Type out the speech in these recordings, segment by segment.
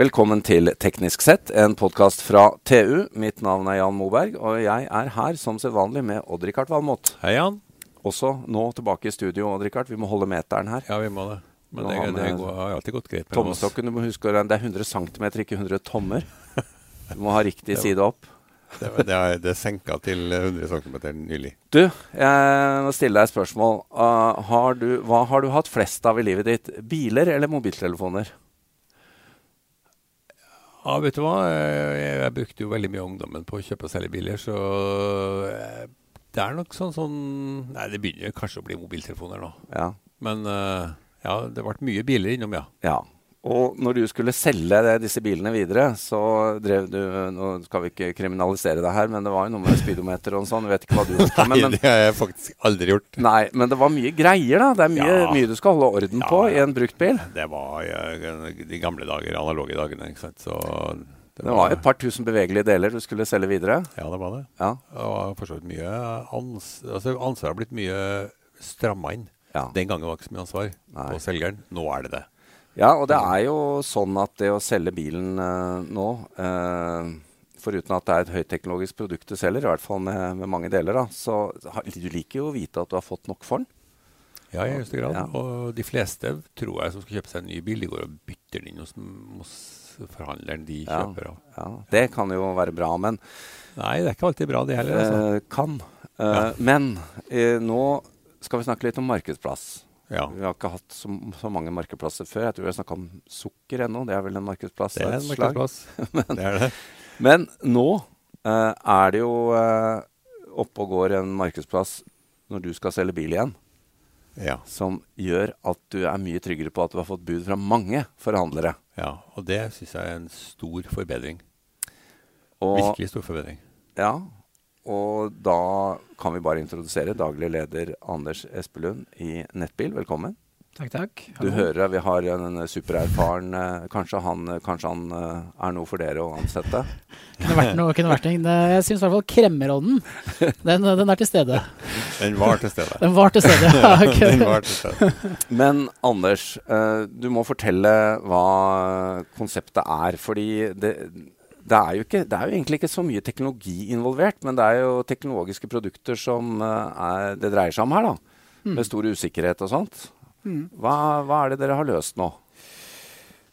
Velkommen til Teknisk sett, en podkast fra TU. Mitt navn er Jan Moberg, og jeg er her som sedvanlig med Odd-Rikard Valmot. Hei, Jan. Også nå tilbake i studio, Odd-Rikard. Vi må holde meteren her. Ja, vi må det. Men det, det, det, går, har alltid gått greit. med. Tommestokken, du må huske å- det er 100 cm, ikke 100 tommer. Du må ha riktig side opp. Det, det, er, det senka til 100 cm nylig. Du, jeg må stille deg et spørsmål. Uh, har du, hva har du hatt flest av i livet ditt? Biler eller mobiltelefoner? Ja, vet du hva? Jeg, jeg brukte jo veldig mye ungdommen på å kjøpe og selge biler, så eh, det er nok sånn sånn Nei, det begynner kanskje å bli mobiltelefoner nå. Ja. Men eh, ja, det ble mye biler innom, ja. ja. Og når du skulle selge det, disse bilene videre, så drev du Nå skal vi ikke kriminalisere det her, men det var jo noe med speedometer og sånn. Vet ikke hva du gjorde. Nei, Men, men, det har jeg faktisk aldri gjort. nei, men det var mye greier, da. Det er mye, Ja. mye du skal holde orden Ja, på i en brukt bil. Det var de gamle dager, analoge dagene, ikke sant. Så Det var et par tusen bevegelige deler du skulle selge videre. Ja, det var det. Ja. Det var for så vidt mye ans altså, Ansvaret har blitt mye stramma inn. Ja. Den gangen var det ikke så mye ansvar Nei. på selgeren. Nå er det det. Ja, og det er jo sånn at det å selge bilen uh, nå uh, Foruten at det er et høyteknologisk produkt du selger, i hvert fall med, med mange deler, da, så har- du liker jo å vite at du har fått nok for den. Ja, i høyeste grad. Ja. Og de fleste, tror jeg, som skal kjøpe seg en ny bil, de går og bytter den inn hos, hos forhandleren de Ja. kjøper av. Ja, det kan jo være bra, men Nei, det er ikke alltid bra, det heller. Altså. eh, kan. Uh. Men nå skal vi snakke litt om markedsplass. Ja, Vi har ikke hatt så, så mange markedsplasser før. Jeg tror vi har snakka om sukker ennå. Det er vel en markedsplass det er en markedsplass. men, det er det. Men nå eh, er det jo uh, oppe og går en markedsplass når du skal selge bil igjen, Ja, som gjør at du er mye tryggere på at du har fått bud fra mange forhandlere. ja. Og det syns jeg er en stor forbedring. Og, Virkelig stor forbedring. ja, og da kan vi bare introdusere daglig leder Anders Espelund i Nettbil. Velkommen. Takk, takk. Du Hallo. hører vi har en supererfaren eh, Kanskje han, kanskje han eh, er noe for dere å ansette? Kunne vært noe, kunne vært noe. Jeg syns i hvert fall kremmerånden, den, den er til stede. Den var til stede. Den var til stede. Ja, Okay. Den var til stede. Men Anders, eh, du må fortelle hva konseptet er. Fordi det, det, er jo ikke, det er jo egentlig ikke så mye teknologi involvert, men det er jo teknologiske produkter som eh, er, det dreier seg om her, da. Med stor usikkerhet og sånt. Mm. Hva, hva er det dere har løst nå?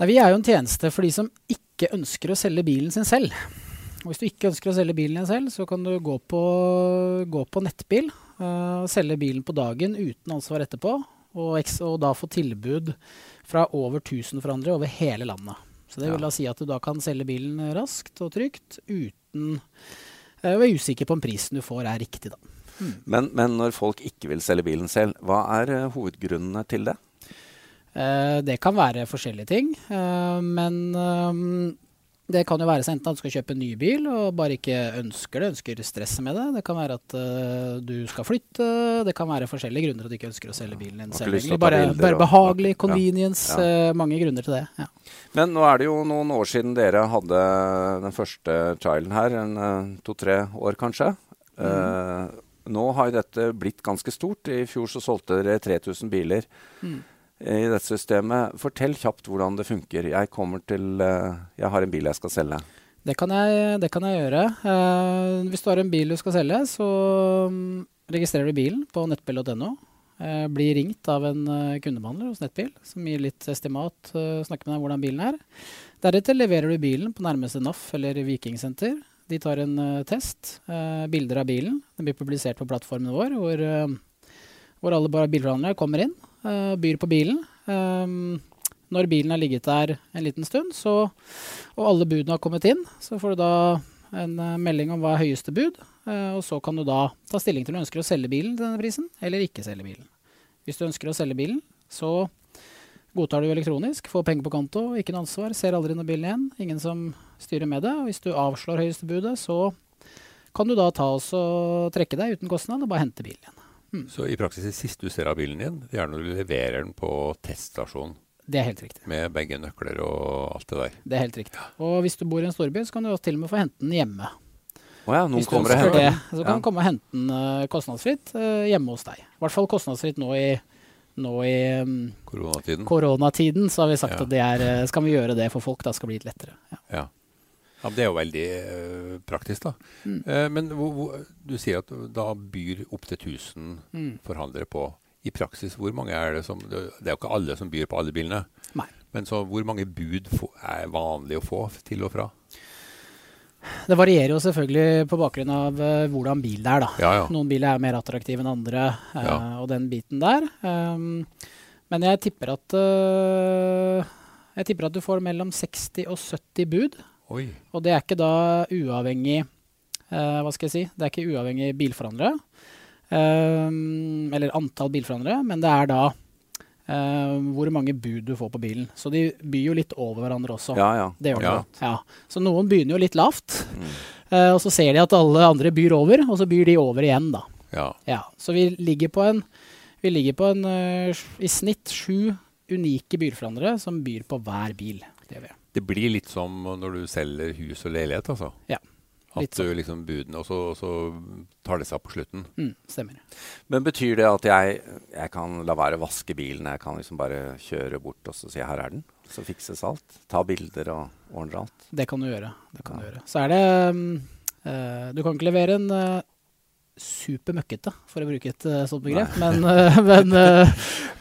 Nei, vi er jo en tjeneste for de som ikke ønsker å selge bilen sin selv. Og hvis du ikke ønsker å selge bilen din selv, så kan du gå på, gå på nettbil Uh, selge bilen på dagen uten ansvar etterpå. Og, og da få tilbud fra over 1000 forhandlere over hele landet. Så det vil da si at du da kan selge bilen raskt og trygt uten Jeg å være usikker på om prisen du får er riktig, da. Men, men når folk ikke vil selge bilen selv, hva er eh, hovedgrunnene til det? Eh, det kan være forskjellige ting, eh, men eh, det kan jo være så enten at du skal kjøpe en ny bil og bare ikke ønsker det, ønsker stresset med det. Det kan være at uh, du skal flytte. Det kan være forskjellige grunner at du ikke ønsker å selge bilen din selv. Bare, bilder bare behagelig, og, convenience. Ja. eh, mange grunner til det. Ja. Men nå er det jo noen år siden dere hadde den første trialen her. En eh, to-tre år, kanskje. Eh, nå har jo dette blitt ganske stort. I fjor så solgte dere 3000 biler Mm. I dette systemet. Fortell kjapt hvordan det funker. Jeg til eh, Jeg har en bil jeg skal selge. Det, kan jeg, det kan jeg gjøre. Eh, hvis du har en bil du skal selge, så mm, registrerer du bilen på nettbil.no. Eh, blir ringt av en eh, kundebehandler hos Nettbil som gir litt estimat, eh, snakker med deg om hvordan bilen er. Deretter leverer du bilen på nærmeste NAF eller Vikingsenter. De tar en eh, test. eh, bilder av bilen. Den blir publisert på plattformen vår, hvor, eh, hvor alle bilforhandlere kommer inn eh, byr på bilen. Um, når bilen har ligget der en liten stund, så, og alle budene har kommet inn, så får du da en eh, melding om hva er høyeste bud. eh, og så kan du da ta stilling til om du ønsker å selge bilen til denne prisen, eller ikke selge bilen. Hvis du ønsker å selge bilen, så godtar du elektronisk, får penger på konto, ikke noe ansvar, ser aldri noe bilen igjen. Ingen som styrer med det. Og hvis du avslår høyeste budet, så kan du da ta oss og trekke deg uten kostnad og bare hente bilen igjen. Så i praksis det siste du ser av bilen din, det er når du leverer den på teststasjonen Det er helt riktig. med begge nøkler og alt det der. Det er helt riktig. Og hvis du bor i en storby, så kan du også til og med få hente den hjemme. Oh ja, noen kommer og henter det, den. så kan Ja. du komme og hente den eh, kostnadsfritt eh, hjemme hos deg. I hvert fall kostnadsfritt nå i nå i um, Koronatiden. koronatiden så har vi sagt Ja. at det er, eh, skal vi gjøre det for folk. Da skal det bli litt lettere. Ja. Ja. Det er jo veldig uh, praktisk, da. Mm. Uh, men hvor, hvor, du sier at da byr opptil 1000 Mm. forhandlere på. I praksis, hvor mange er det som Det er jo ikke alle som byr på alle bilene. Nei. Men så hvor mange bud er vanlig å få til og fra? Det varierer jo selvfølgelig på bakgrunn av eh, hvordan bil det er. da. Ja, ja. Noen biler er mer attraktive enn andre, Ja. og den biten der. Um, men jeg tipper at Jeg tipper at du får mellom 60 og 70 bud. Oi. Og det er ikke da uavhengig eh, Hva skal jeg si? Det er ikke uavhengig bilforhandlere. Eh, eller antall bilforhandlere, men det er da eh, hvor mange bud du får på bilen. Så de byr jo litt over hverandre også. Ja, ja. Det gjør de. Ja. Ja. Så noen begynner jo litt lavt, Mm. eh, og så ser de at alle andre byr over, og så byr de over igjen, da. Ja. Ja, så vi ligger på en, vi ligger på en eh, i snitt sju unike bilforhandlere som byr på hver bil. Det gjør vi. Det blir litt som når du selger hus og leilighet, altså. Ja, At litt sånn. du liksom budene, og så, og så tar det seg opp på slutten. Mm, stemmer. Men betyr det at jeg, jeg kan la være å vaske bilen? Jeg kan liksom bare kjøre bort og så si 'her er den'? Så fikses alt? Ta bilder og ordner alt? Det kan du gjøre. Det kan Ja. du gjøre. Så er det eh, Du kan ikke levere en uh, supermøkkete, for å bruke et uh, sånt begrep. Men, uh, men, uh,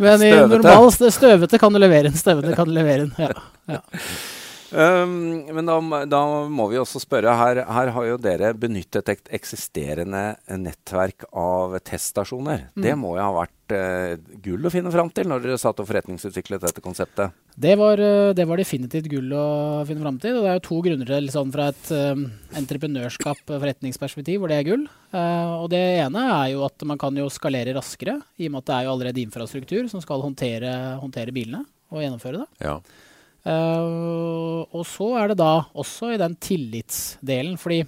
men i Støvete. normal støvete kan du levere en. Støvete kan du levere en. Ja. ja. Um, men da, da må vi også spørre. Her, her har jo dere benyttet et eksisterende nettverk av teststasjoner. Mm. Det må jo ha vært uh, gull å finne fram til når dere satt og forretningsutviklet dette konseptet. Det var, eh, det var definitivt gull å finne fram til. Og det er jo to grunner til sånn fra et um, entreprenørskap forretningsperspektiv hvor det er gull. Uh, og det ene er jo at man kan jo skalere raskere, i og med at det er jo allerede infrastruktur som skal håndtere, håndtere bilene og gjennomføre det. Ja. Eh, og så er det da også i den tillitsdelen, fordi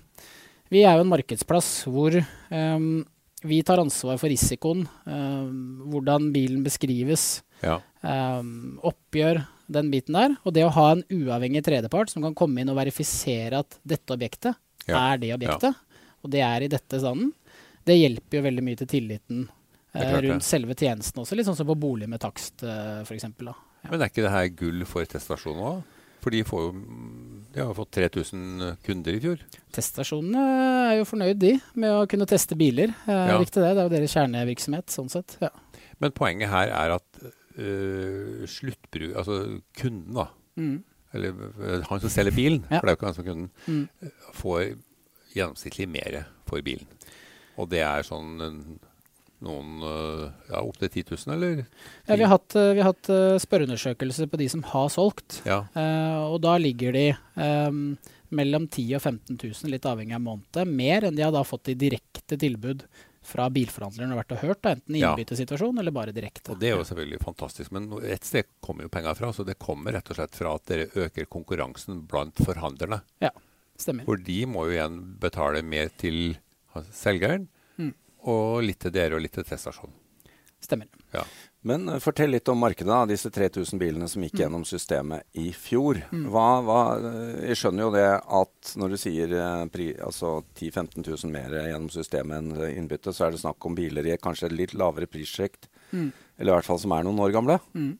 vi er jo en markedsplass hvor um, vi tar ansvar for risikoen, eh, hvordan bilen beskrives, ja. um, oppgjør den biten der. Og det å ha en uavhengig tredjepart som kan komme inn og verifisere at dette objektet Ja. er det objektet, og det er i dette standen, det hjelper jo veldig mye til tilliten uh, det. rundt selve tjenesten også. Litt sånn som på bolig med takst, uh, f.eks. Men er ikke det her gull for teststasjonen òg? For de får jo De har fått 3000 kunder i fjor. Teststasjonene er jo fornøyd, de, med å kunne teste biler. Eh, Ja. Det. Det er jo deres kjernevirksomhet, sånn sett. Ja. Men poenget her er at øh, sluttbruk Altså kunden, da. Mm. Eller øh, han som selger bilen, Ja. for det er jo ikke han som er kunden, Mm. får gjennomsnittlig mer for bilen. Og det er sånn noen øh, Ja, opptil 10 000, eller? Ja, vi har hatt, eh, vi har hatt eh, spørreundersøkelser på de som har solgt. Ja. Eh, og da ligger de um, mellom 10 000 og 15 000, litt avhengig av måned. Mer enn de har da fått i direkte tilbud fra bilforhandleren og vært og hørt, da, enten i innbyttesituasjon eller bare direkte. Og det er jo selvfølgelig fantastisk. Men et sted kommer jo penger fra. Så det kommer rett og slett fra at dere øker konkurransen blant forhandlerne. Ja, Stemmer. For de må jo igjen betale mer til selgeren, Mm. Og litt til dere og litt til teststasjonen. Stemmer. Men eh, fortell litt om markedet, da. Disse 3000 bilene som gikk Mm. gjennom systemet i fjor. Mm. Hva, hva, eh, jeg skjønner jo det at når du sier eh, pri, altså 10 000-15 000 mer gjennom systemet enn innbytte, så er det snakk om biler i kanskje et litt lavere prissjekt. Mm. Eller i hvert fall som er noen år gamle. Mm.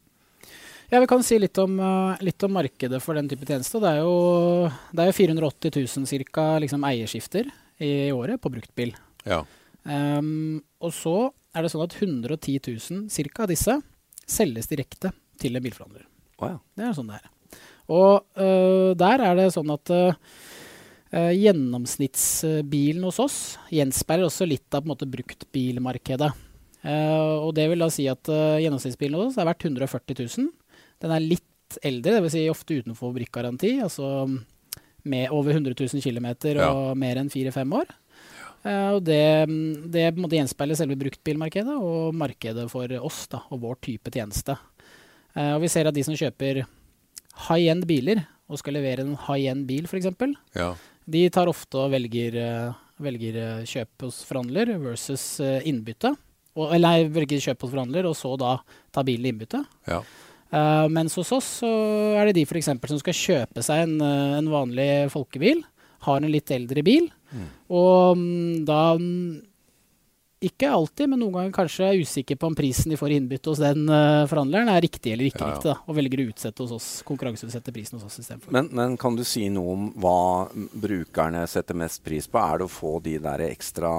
Ja, Vi kan si litt om, litt om markedet for den type tjeneste. Det er jo, det er jo 480 000 ca. liksom, eierskifter i året på bruktbil. Ja. Ehm, og så er det sånn at 110 000 cirka av disse selges direkte til en bilforhandler. Oh, ja. Det er sånn det er. Og uh, der er det sånn at øh, gjennomsnittsbilen hos oss gjenspeiler også litt av på en måte bruktbilmarkedet. Uh, og det vil da si at gjennomsnittsbilen hos oss er verdt 140 000. Den er litt eldre, dvs. Si ofte utenfor fabrikkgaranti. Altså med over 100 000 km Ja. og mer enn fire-fem år. Eh, og det, det på en måte gjenspeiler selve bruktbilmarkedet og markedet for oss da, og vår type tjeneste. Eh, og vi ser at de som kjøper high-end biler og skal levere en high-end bil f.eks., ja. de tar ofte og velger, eh, velger kjøp hos forhandler versus innbytte. Og, eller velger kjøp hos forhandler, og så da ta bilen i innbytte. ja. Uh, mens hos oss så er det de for som skal kjøpe seg en, en vanlig folkebil, har en litt eldre bil, Mm. og da mm, ikke alltid, men noen ganger kanskje er usikker på om prisen de får i innbytte hos den uh, forhandleren er riktig eller ikke Ja, ja. riktig, da, og velger å utsette hos oss, konkurranseutsette prisen hos oss istedenfor. Men, men kan du si noe om hva brukerne setter mest pris på? Er det å få de der ekstra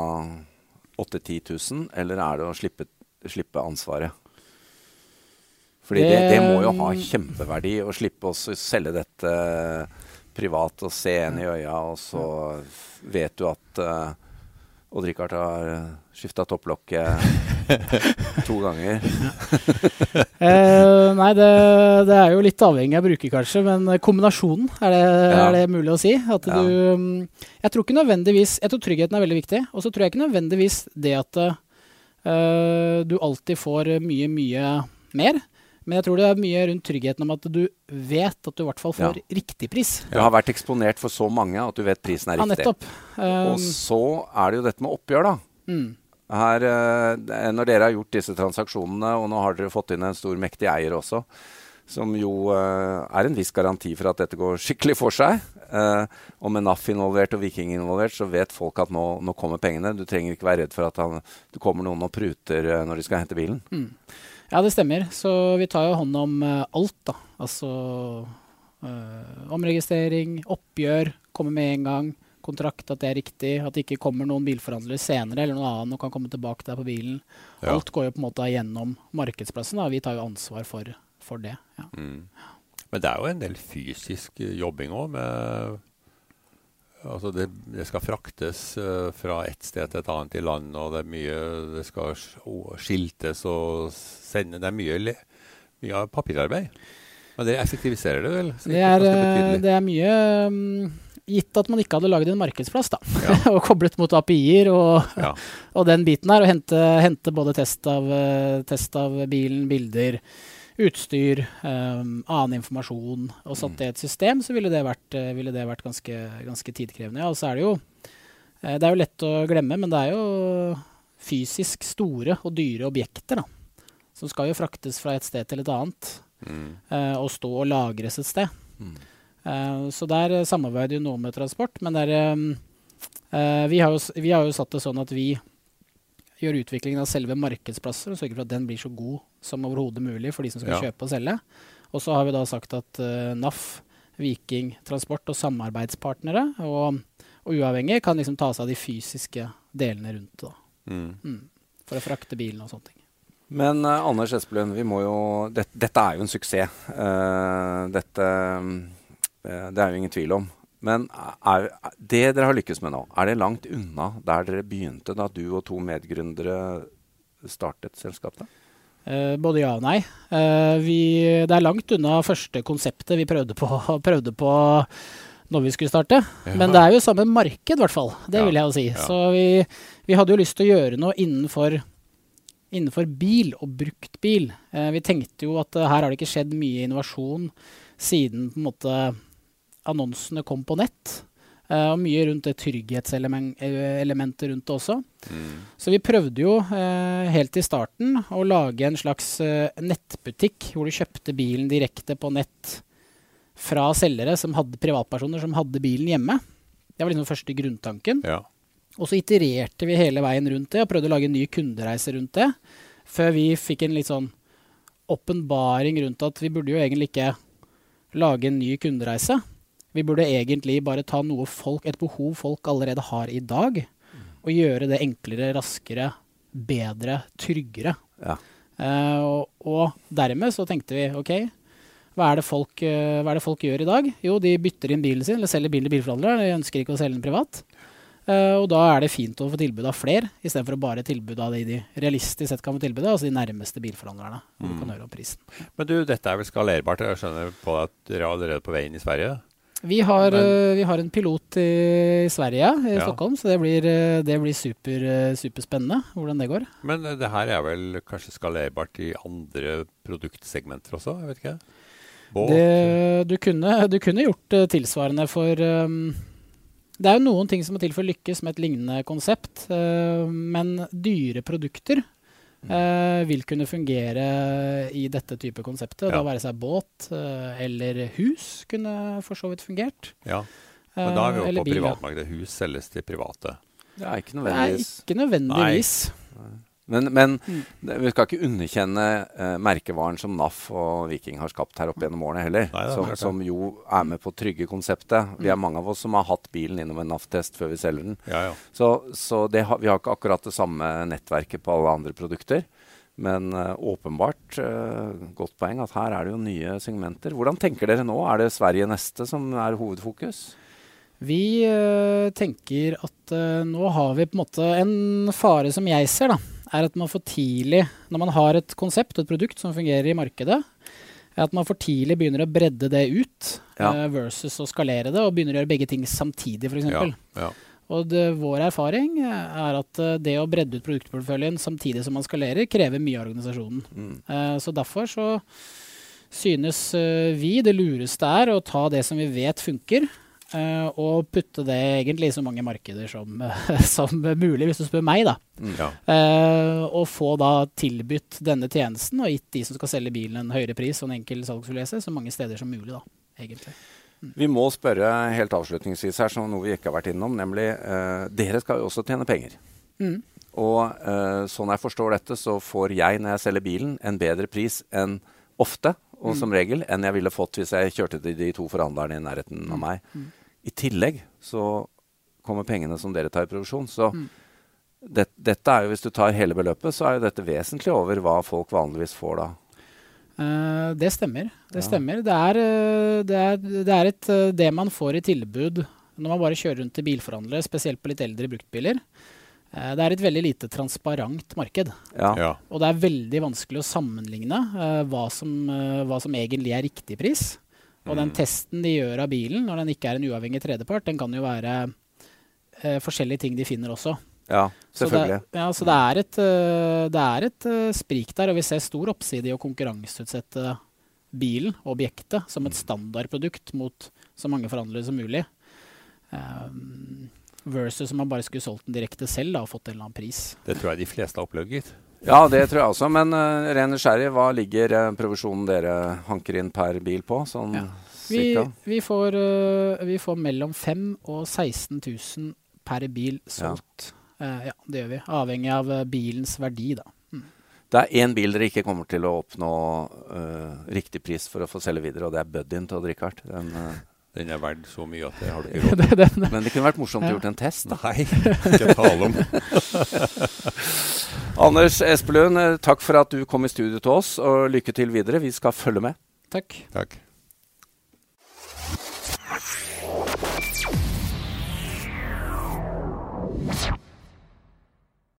8 10 000, eller er det å slippe, slippe ansvaret? Fordi det, det må jo ha kjempeverdi å slippe å selge dette privat og se en i øya, og så vet du at uh, Odd-Rikard har skifta topplokket to ganger. Eh, nei, det, det er jo litt avhengig av bruker, kanskje, men kombinasjonen, er det, Ja. er det mulig å si? At Ja. du mm, Jeg tror ikke nødvendigvis Jeg tror tryggheten er veldig viktig, og så tror jeg ikke nødvendigvis det at uh, du alltid får mye, mye mer. Men jeg tror det er mye rundt tryggheten om at du vet at du i hvert fall får riktig pris. Du har vært eksponert for så mange at du vet prisen er Ja, riktig. nettopp. Um, Og så er det jo dette med oppgjør, da. mm, Her, eh, når dere har gjort disse transaksjonene, og nå har dere fått inn en stor, mektig eier også, som jo eh, er en viss garanti for at dette går skikkelig for seg. Eh, og med NAF involvert og Viking involvert, så vet folk at nå, nå kommer pengene. Du trenger ikke være redd for at han, det kommer noen og pruter når de skal hente bilen. mm. Ja, det stemmer. Så vi tar jo hånd om eh, alt, da. Altså eh, omregistrering, oppgjør, komme med en gang, kontrakt, at det er riktig. At det ikke kommer noen bilforhandlere senere eller noen annen og kan komme tilbake der på bilen. Ja. Alt går jo på en måte gjennom markedsplassen. da. Vi tar jo ansvar for, for det. Ja. Mm. Men det er jo en del fysisk eh, jobbing òg med Altså det, det skal fraktes eh, fra ett sted til et annet i landet, og det er mye Det skal skiltes og sende Det er mye, mye papirarbeid. Men det effektiviserer det vel? Det er, eh, det er mye mm, Gitt at man ikke hadde laget en markedsplass, da, Ja. og koblet mot API-er og, Ja. og den biten her, og hente, hente både test av, eh, test av bilen, bilder, utstyr, um, annen informasjon, og satt det i et system, så ville det vært, eh, ville det vært ganske, ganske tidkrevende. Ja, og så er det jo eh, Det er jo lett å glemme, men det er jo fysisk store og dyre objekter, da. Som skal jo fraktes fra et sted til et annet, Mm. Uh, og stå og lagres et sted. Mm. Uh, så der samarbeider jo noe med transport, men der, um, uh, vi, har jo, vi har jo satt det sånn at vi gjør utviklingen av selve markedsplasser og sørger for at den blir så god som overhodet mulig for de som skal Ja. kjøpe og selge. Og så har vi da sagt at uh, NAF, Viking Transport og samarbeidspartnere og, og uavhengig kan liksom ta seg av de fysiske delene rundt det. Mm. Mm. For å frakte bilen og sånne ting. Men uh, Anders Espelund, vi må jo det, Dette er jo en suksess. Uh, dette eh, Det er jo ingen tvil om. Men er, det dere har lykkes med nå, er det langt unna der dere begynte da du og to medgründere startet selskapet? Eh, både ja og nei. Eh, vi, det er langt unna første konseptet vi prøvde på, prøvde på når vi skulle starte. Ja. Men det er jo samme marked, i hvert fall. Det Ja, vil jeg jo si. ja. Så vi, vi hadde jo lyst til å gjøre noe innenfor, innenfor bil og brukt bil. Eh, vi tenkte jo at eh, her har det ikke skjedd mye innovasjon siden på en måte annonsene kom på nett. Eh, og mye rundt det trygghetselementet rundt det også. Mm. Så vi prøvde jo eh, helt i starten å lage en slags eh, nettbutikk hvor du kjøpte bilen direkte på nett fra selgere som hadde privatpersoner som hadde bilen hjemme. Det var liksom første grunntanken. Ja. Og så itererte vi hele veien rundt det og prøvde å lage en ny kundereise rundt det. Før vi fikk en litt sånn åpenbaring rundt at vi burde jo egentlig ikke lage en ny kundereise. Vi burde egentlig bare ta noe folk, et behov folk allerede har i dag, og gjøre det enklere, raskere, bedre, tryggere. Ja. Uh, og, og dermed så tenkte vi OK, hva er, det folk, uh, hva er det folk gjør i dag? Jo, de bytter inn bilen sin, eller selger bilen til bilforhandlere. De ønsker ikke å selge den privat. Uh, og da er det fint å få tilbud av flere, istedenfor bare tilbud av de de realistisk sett kan få tilbud av, altså de nærmeste bilforhandlerne. Hvor du kan høre om prisen. Men du, dette er vel skalerbart? Jeg skjønner på at dere er allerede på veien i Sverige? Vi har, Men- eh, vi har en pilot i Sverige, i Ja. Stockholm, så det blir, eh, det blir super, eh, superspennende hvordan det går. Men det her er vel kanskje skalerbart i andre produktsegmenter også? Jeg vet ikke. Båt? Det, du, kunne, du kunne gjort uh, tilsvarende for um, Det er jo noen ting som må til for å lykkes med et lignende konsept, uh, men dyre produkter uh, vil kunne fungere i dette type konseptet. Ja. Da være seg båt eh, eller hus kunne for så vidt fungert. Ja, men da er vi jo eller på privatmarkedet. Hus selges til private. Det er ikke nødvendigvis. Nei, ikke nødvendigvis. Men, men mm. vi skal ikke underkjenne eh, merkevaren som NAF og Viking har skapt her oppe gjennom årene heller. Nei, som, som jo er med på å trygge konseptet. Vi er mange av oss som har hatt bilen innom en NAF-test før vi selger den. Ja, ja. Så, så det vi har ikke akkurat det samme nettverket på alle andre produkter. Men uh, åpenbart uh, godt poeng at her er det jo nye segmenter. Hvordan tenker dere nå? Er det Sverige neste som er hovedfokus? Vi uh, tenker at nå har vi på en måte en fare som jeg ser, da, er at man for tidlig, når man har et konsept og et produkt som fungerer i markedet, er at man for tidlig begynner å bredde det ut Ja. uh, versus å skalere det, og begynner å gjøre begge ting samtidig, f.eks. ja, ja. Og det, vår erfaring eh, er at eh, det å bredde ut produktporteføljen samtidig som man skalerer, krever mye av organisasjonen. Mm. Eh, så derfor så synes vi det lureste er å ta det som vi vet funker, og putte det egentlig i så mange markeder som, som mulig, hvis du spør meg, da. Mm. ja. Eh, og få da tilbudt denne tjenesten og gitt de som skal selge bilen en høyere pris og en enkel salgsforlese, så mange steder som mulig, da, egentlig. Vi må spørre helt avslutningsvis her, som noe vi ikke har vært innom, nemlig eh, Dere skal jo også tjene penger. Mm. Og eh, sånn jeg forstår dette, så får jeg når jeg selger bilen, en bedre pris enn ofte, og som regel, enn jeg ville fått hvis jeg kjørte til de to forhandlerne i nærheten av meg. I tillegg så kommer pengene som dere tar i produksjon. Så det, dette er jo, hvis du tar hele beløpet, så er jo dette vesentlig over hva folk vanligvis får da. Uh, det stemmer. Det Ja. stemmer. Det er, eh, det er, det er et, eh, det man får i tilbud når man bare kjører rundt til bilforhandlere, spesielt på litt eldre bruktbiler. Uh, det er et veldig lite transparent marked. Ja. ja. Og det er veldig vanskelig å sammenligne uh, hva, som, hva som egentlig er riktig pris. Og den Mm. testen de gjør av bilen, når den ikke er en uavhengig tredjepart, den kan jo være eh, forskjellige ting de finner også. ja, Så selvfølgelig. Det, ja, så det er et, eh, det er et uh, sprik der, og vi ser stor oppside i å konkurranseutsette bilen, objektet, som et standardprodukt mot så mange forhandlere som mulig. Um, versus om man bare skulle solgt den direkte selv da, og fått en eller annen pris. Det tror jeg de fleste har opplevd, gitt. Ja, det tror jeg også. Men uh, ren nysgjerrig, hva ligger uh, provisjonen dere hanker inn per bil på? Sånn Ja. Vi, vi, får, uh, vi får mellom 5000 og 16 000 per bil solgt. Eh, ja, det gjør vi. Avhengig av bilens verdi, da. Det er én bil dere ikke kommer til å oppnå riktig pris for å få selge videre, og det er Buddyen til Odd-Rikard. Den, uh, Den er verdt så mye at det har du ikke råd til. Men det kunne vært morsomt å gjøre gjort en test, da. Nei, ikke tale om. Anders Espelund, eh, takk for at du kom i studio til oss, og lykke til videre. Vi skal følge med. Takk. Takk.